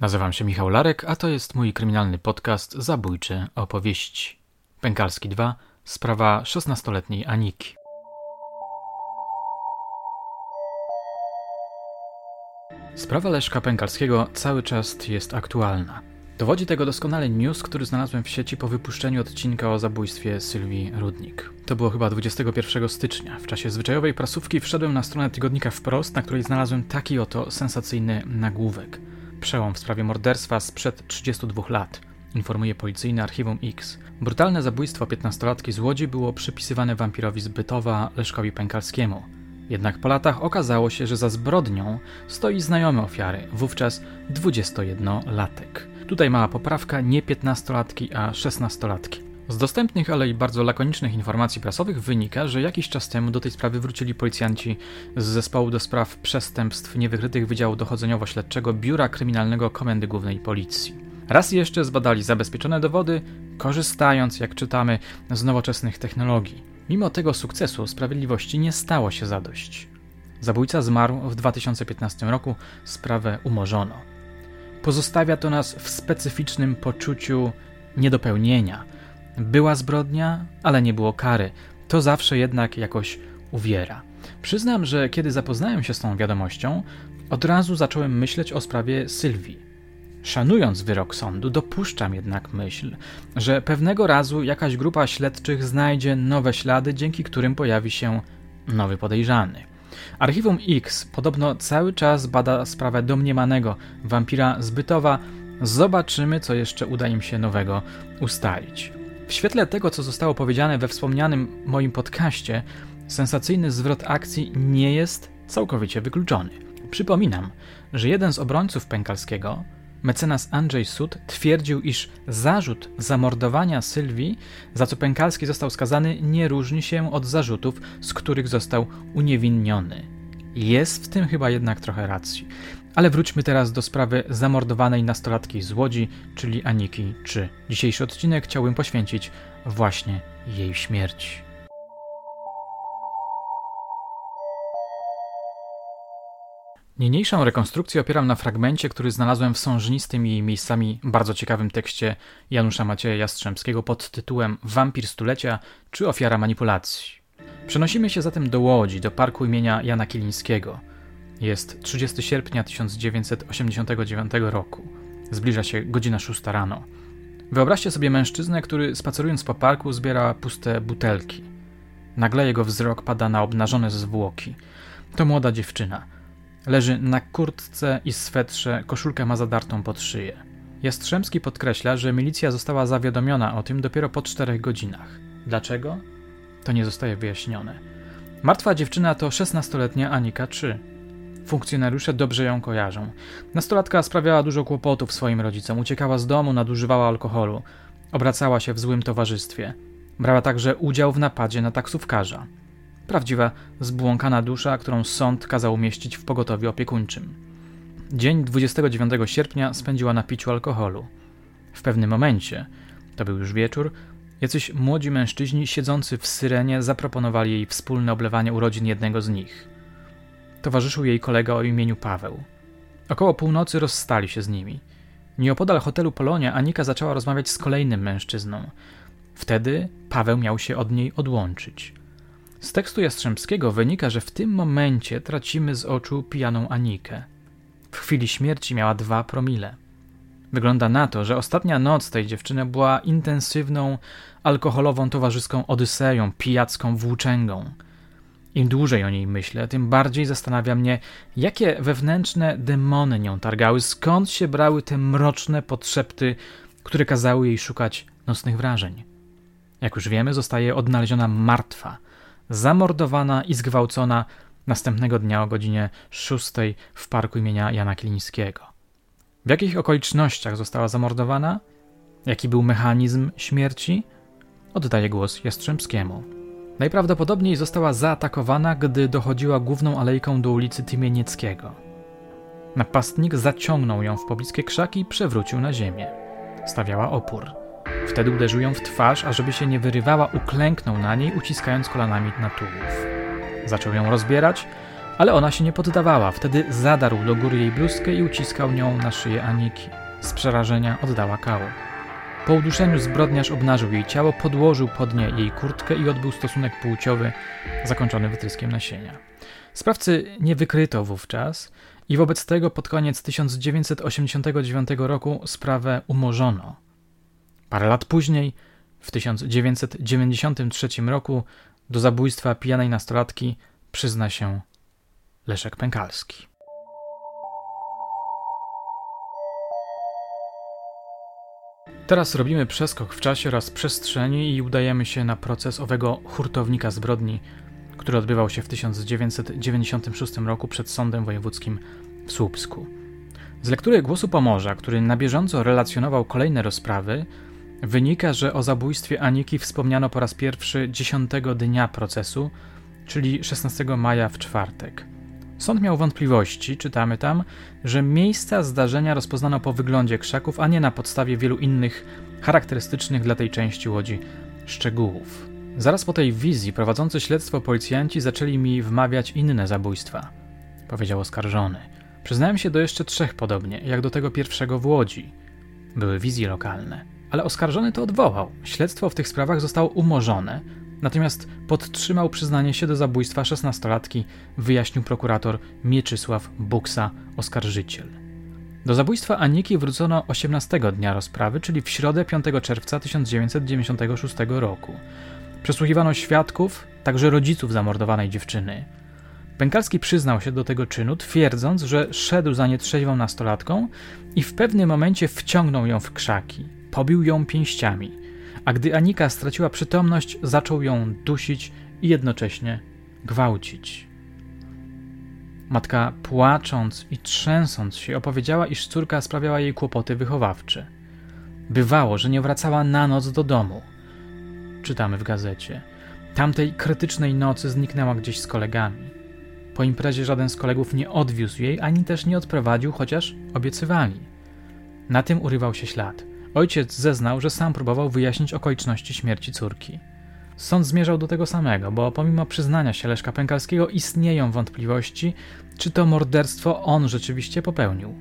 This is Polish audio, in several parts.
Nazywam się Michał Larek, a to jest mój kryminalny podcast Zabójcze opowieści. Pękalski 2, sprawa 16-letniej Aniki. Sprawa Leszka Pękalskiego cały czas jest aktualna. Dowodzi tego doskonale news, który znalazłem w sieci po wypuszczeniu odcinka o zabójstwie Sylwii Rudnik. To było chyba 21 stycznia. W czasie zwyczajowej prasówki wszedłem na stronę tygodnika wprost, na której znalazłem taki oto sensacyjny nagłówek. Przełom w sprawie morderstwa sprzed 32 lat, informuje policyjne archiwum X. Brutalne zabójstwo 15-latki z Łodzi było przypisywane wampirowi z Bytowa Leszkowi Pękalskiemu. Jednak po latach okazało się, że za zbrodnią stoi znajomy ofiary, wówczas 21-latek. Tutaj mała poprawka, nie 15-latki, a 16-latki. Z dostępnych, ale i bardzo lakonicznych informacji prasowych wynika, że jakiś czas temu do tej sprawy wrócili policjanci z zespołu do spraw przestępstw niewykrytych Wydziału Dochodzeniowo-Śledczego Biura Kryminalnego Komendy Głównej Policji. Raz jeszcze zbadali zabezpieczone dowody, korzystając, jak czytamy, z nowoczesnych technologii. Mimo tego sukcesu sprawiedliwości nie stało się zadość. Zabójca zmarł w 2015 roku, sprawę umorzono. Pozostawia to nas w specyficznym poczuciu niedopełnienia – była zbrodnia, ale nie było kary. To zawsze jednak jakoś uwiera. Przyznam, że kiedy zapoznałem się z tą wiadomością, od razu zacząłem myśleć o sprawie Sylwii. Szanując wyrok sądu, dopuszczam jednak myśl, że pewnego razu jakaś grupa śledczych znajdzie nowe ślady, dzięki którym pojawi się nowy podejrzany. Archiwum X podobno cały czas bada sprawę domniemanego wampira zbytowa. Zobaczymy, co jeszcze uda im się nowego ustalić. W świetle tego, co zostało powiedziane we wspomnianym moim podcaście, sensacyjny zwrot akcji nie jest całkowicie wykluczony. Przypominam, że jeden z obrońców Pękalskiego, mecenas Andrzej Sud, twierdził, iż zarzut zamordowania Sylwii, za co Pękalski został skazany, nie różni się od zarzutów, z których został uniewinniony. Jest w tym chyba jednak trochę racji. Ale wróćmy teraz do sprawy zamordowanej nastolatki z Łodzi, czyli Aniki 3. Dzisiejszy odcinek chciałbym poświęcić właśnie jej śmierci. Niniejszą rekonstrukcję opieram na fragmencie, który znalazłem w sążnistym i miejscami bardzo ciekawym tekście Janusza Macieja Jastrzębskiego pod tytułem Wampir stulecia czy ofiara manipulacji. Przenosimy się zatem do Łodzi, do parku imienia Jana Kilińskiego – jest 30 sierpnia 1989 roku. Zbliża się godzina 6 rano. Wyobraźcie sobie mężczyznę, który spacerując po parku zbiera puste butelki. Nagle jego wzrok pada na obnażone zwłoki. To młoda dziewczyna. Leży na kurtce i swetrze, koszulkę ma zadartą pod szyję. Jastrzębski podkreśla, że milicja została zawiadomiona o tym dopiero po czterech godzinach. Dlaczego? To nie zostaje wyjaśnione. Martwa dziewczyna to 16-letnia Anika 3. Funkcjonariusze dobrze ją kojarzą. Nastolatka sprawiała dużo kłopotów swoim rodzicom, uciekała z domu, nadużywała alkoholu, obracała się w złym towarzystwie. Brała także udział w napadzie na taksówkarza. Prawdziwa, zbłąkana dusza, którą sąd kazał umieścić w pogotowiu opiekuńczym. Dzień 29 sierpnia spędziła na piciu alkoholu. W pewnym momencie, to był już wieczór, jacyś młodzi mężczyźni siedzący w syrenie zaproponowali jej wspólne oblewanie urodzin jednego z nich. Towarzyszył jej kolega o imieniu Paweł. Około północy rozstali się z nimi. Nieopodal hotelu Polonia Anika zaczęła rozmawiać z kolejnym mężczyzną. Wtedy Paweł miał się od niej odłączyć. Z tekstu Jastrzębskiego wynika, że w tym momencie tracimy z oczu pijaną Anikę. W chwili śmierci miała dwa promile. Wygląda na to, że ostatnia noc tej dziewczyny była intensywną, alkoholową towarzyską odyseją, pijacką włóczęgą – im dłużej o niej myślę, tym bardziej zastanawia mnie, jakie wewnętrzne demony nią targały, skąd się brały te mroczne podszepty, które kazały jej szukać nocnych wrażeń. Jak już wiemy, zostaje odnaleziona martwa, zamordowana i zgwałcona następnego dnia o godzinie 6 w parku imienia Jana Kilińskiego. W jakich okolicznościach została zamordowana? Jaki był mechanizm śmierci? Oddaję głos Jastrzębskiemu. Najprawdopodobniej została zaatakowana, gdy dochodziła główną alejką do ulicy Tymienieckiego. Napastnik zaciągnął ją w pobliskie krzaki i przewrócił na ziemię. Stawiała opór. Wtedy uderzył ją w twarz, a żeby się nie wyrywała, uklęknął na niej, uciskając kolanami na tułów. Zaczął ją rozbierać, Ale ona się nie poddawała. Wtedy zadarł do góry jej bluzkę i uciskał nią na szyję Aniki. Z przerażenia oddała kałę. Po uduszeniu zbrodniarz obnażył jej ciało, podłożył pod nie jej kurtkę i odbył stosunek płciowy zakończony wytryskiem nasienia. Sprawcy nie wykryto wówczas i wobec tego pod koniec 1989 roku sprawę umorzono. Parę lat później, w 1993 roku, do zabójstwa pijanej nastolatki przyzna się Leszek Pękalski. Teraz robimy przeskok w czasie oraz przestrzeni i udajemy się na proces owego hurtownika zbrodni, który odbywał się w 1996 roku przed Sądem Wojewódzkim w Słupsku. Z lektury głosu Pomorza, który na bieżąco relacjonował kolejne rozprawy, wynika, że o zabójstwie Aniki wspomniano po raz pierwszy 10 dnia procesu, czyli 16 maja w czwartek. Sąd miał wątpliwości, czytamy tam, że miejsca zdarzenia rozpoznano po wyglądzie krzaków, a nie na podstawie wielu innych charakterystycznych dla tej części łodzi szczegółów. Zaraz po tej wizji prowadzący śledztwo policjanci zaczęli mi wmawiać inne zabójstwa, powiedział oskarżony. Przyznałem się do jeszcze trzech podobnie, jak do tego pierwszego w Łodzi. Były wizje lokalne, ale oskarżony to odwołał. Śledztwo w tych sprawach zostało umorzone, Natomiast podtrzymał przyznanie się do zabójstwa szesnastolatki, wyjaśnił prokurator Mieczysław Buksa, oskarżyciel. Do zabójstwa Aniki wrócono 18 dnia rozprawy, czyli w środę 5 czerwca 1996 roku. Przesłuchiwano świadków, także rodziców zamordowanej dziewczyny. Pękalski przyznał się do tego czynu, twierdząc, że szedł za nietrzeźwą nastolatką i w pewnym momencie wciągnął ją w krzaki. Pobił ją pięściami – a gdy Anika straciła przytomność, zaczął ją dusić i jednocześnie gwałcić. Matka, płacząc i trzęsąc się, opowiedziała, iż córka sprawiała jej kłopoty wychowawcze. Bywało, że nie wracała na noc do domu. Czytamy w gazecie. Tamtej krytycznej nocy zniknęła gdzieś z kolegami. Po imprezie żaden z kolegów nie odwiózł jej, ani też nie odprowadził, chociaż obiecywali. Na tym urywał się ślad. Ojciec zeznał, że sam próbował wyjaśnić okoliczności śmierci córki. Sąd zmierzał do tego samego, bo pomimo przyznania się Leszka Pękalskiego istnieją wątpliwości, czy to morderstwo on rzeczywiście popełnił.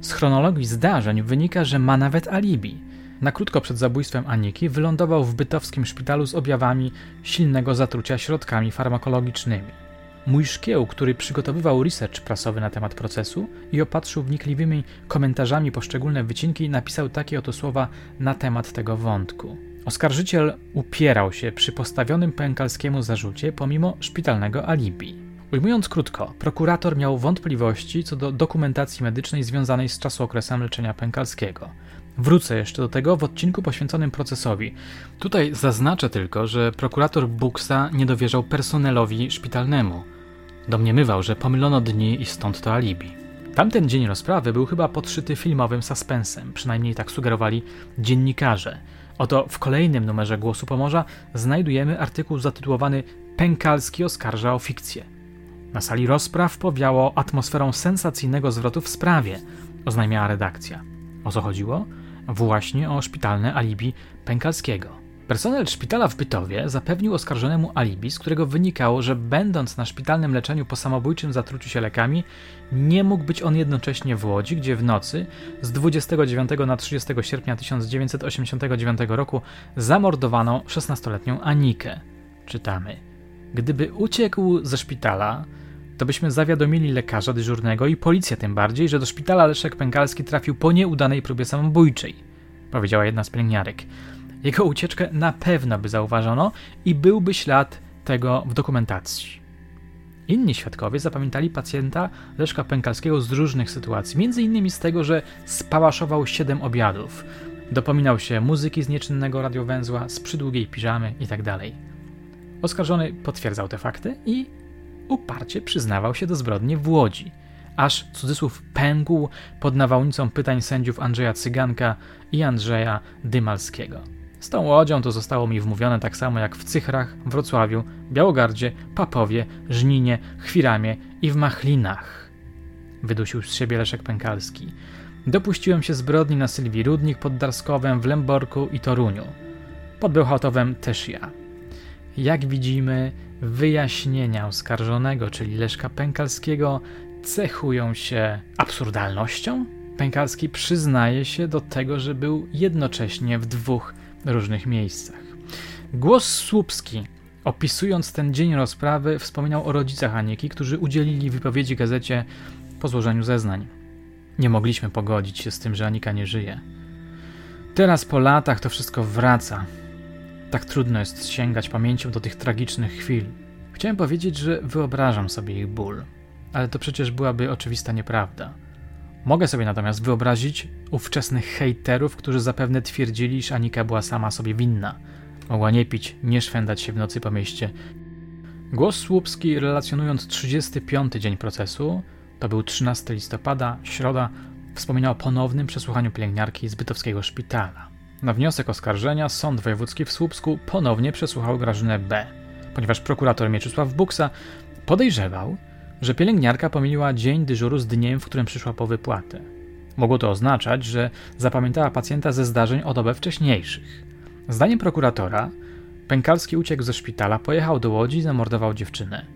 Z chronologii zdarzeń wynika, że ma nawet alibi. Na krótko przed zabójstwem Aniki wylądował w bytowskim szpitalu z objawami silnego zatrucia środkami farmakologicznymi. Mój szkieł, który przygotowywał research prasowy na temat procesu i opatrzył wnikliwymi komentarzami poszczególne wycinki, napisał takie oto słowa na temat tego wątku. Oskarżyciel upierał się przy postawionym pękalskiemu zarzucie pomimo szpitalnego alibi. Ujmując krótko, prokurator miał wątpliwości co do dokumentacji medycznej związanej z czasookresem leczenia pękalskiego. Wrócę jeszcze do tego w odcinku poświęconym procesowi. Tutaj zaznaczę tylko, że prokurator Buksa nie dowierzał personelowi szpitalnemu. Domniemywał, że pomylono dni i stąd to alibi. Tamten dzień rozprawy był chyba podszyty filmowym suspensem, przynajmniej tak sugerowali dziennikarze. Oto w kolejnym numerze Głosu Pomorza znajdujemy artykuł zatytułowany Pękalski oskarża o fikcję. Na sali rozpraw powiało atmosferą sensacyjnego zwrotu w sprawie, oznajmiała redakcja. O co chodziło? Właśnie o szpitalne alibi Pękalskiego. Personel szpitala w Bytowie zapewnił oskarżonemu alibi, z którego wynikało, że będąc na szpitalnym leczeniu po samobójczym zatruciu się lekami, nie mógł być on jednocześnie w Łodzi, gdzie w nocy z 29 na 30 sierpnia 1989 roku zamordowano 16-letnią Anikę. Czytamy. Gdyby uciekł ze szpitala, to byśmy zawiadomili lekarza dyżurnego i policję tym bardziej, że do szpitala Leszek Pękalski trafił po nieudanej próbie samobójczej, powiedziała jedna z pielęgniarek. Jego ucieczkę na pewno by zauważono i byłby ślad tego w dokumentacji. Inni świadkowie zapamiętali pacjenta Leszka Pękalskiego z różnych sytuacji, innymi z tego, że spałaszował siedem obiadów, dopominał się muzyki z nieczynnego radiowęzła, z przydługiej piżamy itd. Tak Oskarżony potwierdzał te fakty i uparcie przyznawał się do zbrodni w Łodzi, aż cudzysłów pękł pod nawałnicą pytań sędziów Andrzeja Cyganka i Andrzeja Dymalskiego. Z tą łodzią to zostało mi wmówione tak samo jak w Cychrach, Wrocławiu, Białogardzie, Papowie, Żninie, Chwiramie i w Machlinach. Wydusił z siebie Leszek Pękalski. Dopuściłem się zbrodni na Sylwii Rudnik pod Darskowem, w Lęborku i Toruniu. Pod Bełchatowem też ja. Jak widzimy, wyjaśnienia oskarżonego, czyli Leszka Pękalskiego, cechują się absurdalnością. Pękalski przyznaje się do tego, że był jednocześnie w dwóch różnych miejscach. Głos Słupski, opisując ten dzień rozprawy, wspominał o rodzicach Aniki, którzy udzielili wypowiedzi gazecie po złożeniu zeznań. Nie mogliśmy pogodzić się z tym, że Anika nie żyje. Teraz po latach to wszystko wraca. Tak trudno jest sięgać pamięcią do tych tragicznych chwil. Chciałem powiedzieć, że wyobrażam sobie ich ból, ale to przecież byłaby oczywista nieprawda. Mogę sobie natomiast wyobrazić ówczesnych hejterów, którzy zapewne twierdzili, że Anika była sama sobie winna. Mogła nie pić, nie szwendać się w nocy po mieście. Głos Słupski, relacjonując 35. dzień procesu, to był 13 listopada, środa, wspominał o ponownym przesłuchaniu pielęgniarki z bytowskiego szpitala. Na wniosek oskarżenia Sąd Wojewódzki w Słupsku ponownie przesłuchał Grażynę B., ponieważ prokurator Mieczysław Buksa podejrzewał, że pielęgniarka pomyliła dzień dyżuru z dniem, w którym przyszła po wypłatę. Mogło to oznaczać, że zapamiętała pacjenta ze zdarzeń o dobę wcześniejszych. Zdaniem prokuratora, Pękalski uciekł ze szpitala, pojechał do Łodzi i zamordował dziewczynę.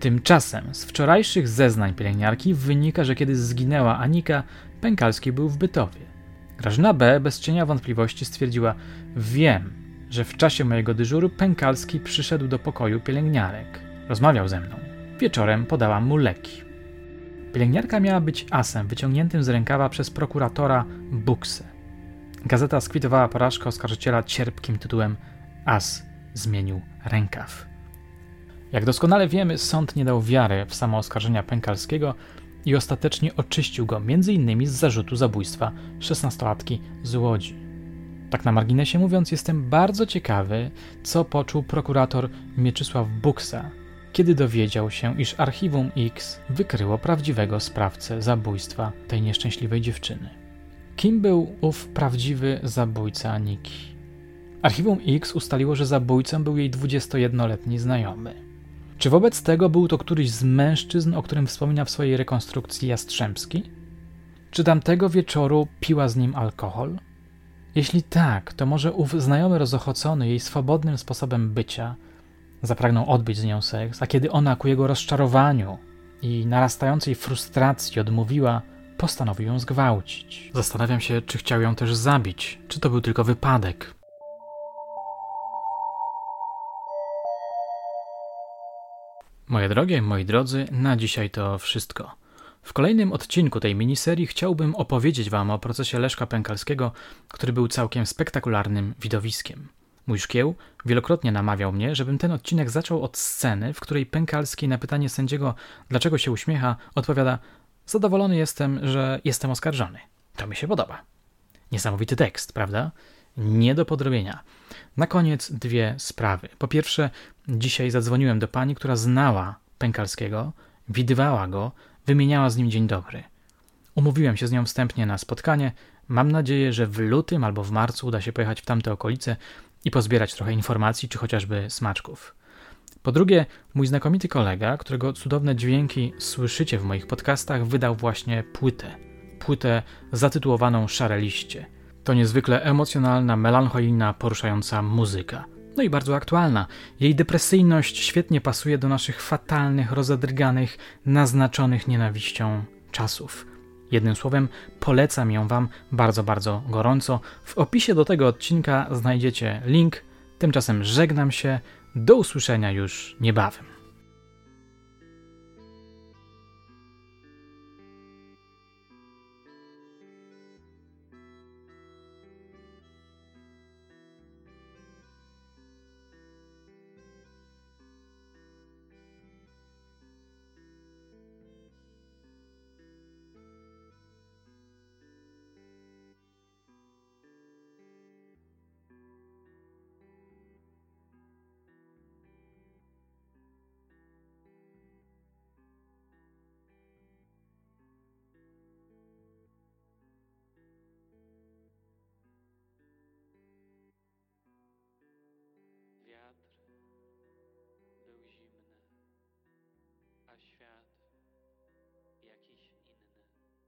Tymczasem z wczorajszych zeznań pielęgniarki wynika, że kiedy zginęła Anika, Pękalski był w Bytowie. Grażyna B. bez cienia wątpliwości stwierdziła: Wiem, że w czasie mojego dyżuru Pękalski przyszedł do pokoju pielęgniarek. Rozmawiał ze mną. Wieczorem podałam mu leki. Pielęgniarka miała być asem wyciągniętym z rękawa przez prokuratora Buksę. Gazeta skwitowała porażkę oskarżyciela cierpkim tytułem As zmienił rękaw. Jak doskonale wiemy, sąd nie dał wiary w samo oskarżenia Pękalskiego i ostatecznie oczyścił go m.in. z zarzutu zabójstwa szesnastolatki z Łodzi. Tak na marginesie mówiąc, jestem bardzo ciekawy, co poczuł prokurator Mieczysław Buksa, kiedy dowiedział się, iż Archiwum X wykryło prawdziwego sprawcę zabójstwa tej nieszczęśliwej dziewczyny. Kim był ów prawdziwy zabójca Aniki? Archiwum X ustaliło, że zabójcą był jej 21-letni znajomy. Czy wobec tego był to któryś z mężczyzn, o którym wspomina w swojej rekonstrukcji Jastrzębski? Czy tamtego wieczoru piła z nim alkohol? Jeśli tak, to może ów znajomy rozochocony jej swobodnym sposobem bycia zapragnął odbyć z nią seks, a kiedy ona ku jego rozczarowaniu i narastającej frustracji odmówiła, postanowił ją zgwałcić. Zastanawiam się, czy chciał ją też zabić, czy to był tylko wypadek. Moje drogie, moi drodzy, na dzisiaj to wszystko. W kolejnym odcinku tej miniserii chciałbym opowiedzieć Wam o procesie Leszka Pękalskiego, który był całkiem spektakularnym widowiskiem. Mój szkieł wielokrotnie namawiał mnie, żebym ten odcinek zaczął od sceny, w której Pękalski na pytanie sędziego, dlaczego się uśmiecha, odpowiada: Zadowolony jestem, że jestem oskarżony. To mi się podoba. Niesamowity tekst, prawda? Nie do podrobienia. Na koniec dwie sprawy. Po pierwsze, dzisiaj zadzwoniłem do pani, która znała Pękalskiego, widywała go, wymieniała z nim dzień dobry. Umówiłem się z nią wstępnie na spotkanie. Mam nadzieję, że w lutym albo w marcu uda się pojechać w tamte okolice i pozbierać trochę informacji, czy chociażby smaczków. Po drugie, mój znakomity kolega, którego cudowne dźwięki słyszycie w moich podcastach, wydał właśnie płytę. Płytę zatytułowaną Szare Liście. To niezwykle emocjonalna, melancholijna, poruszająca muzyka. No i bardzo aktualna. Jej depresyjność świetnie pasuje do naszych fatalnych, rozedrganych, naznaczonych nienawiścią czasów. Jednym słowem, polecam ją Wam bardzo, bardzo gorąco. W opisie do tego odcinka znajdziecie link. Tymczasem żegnam się. Do usłyszenia już niebawem.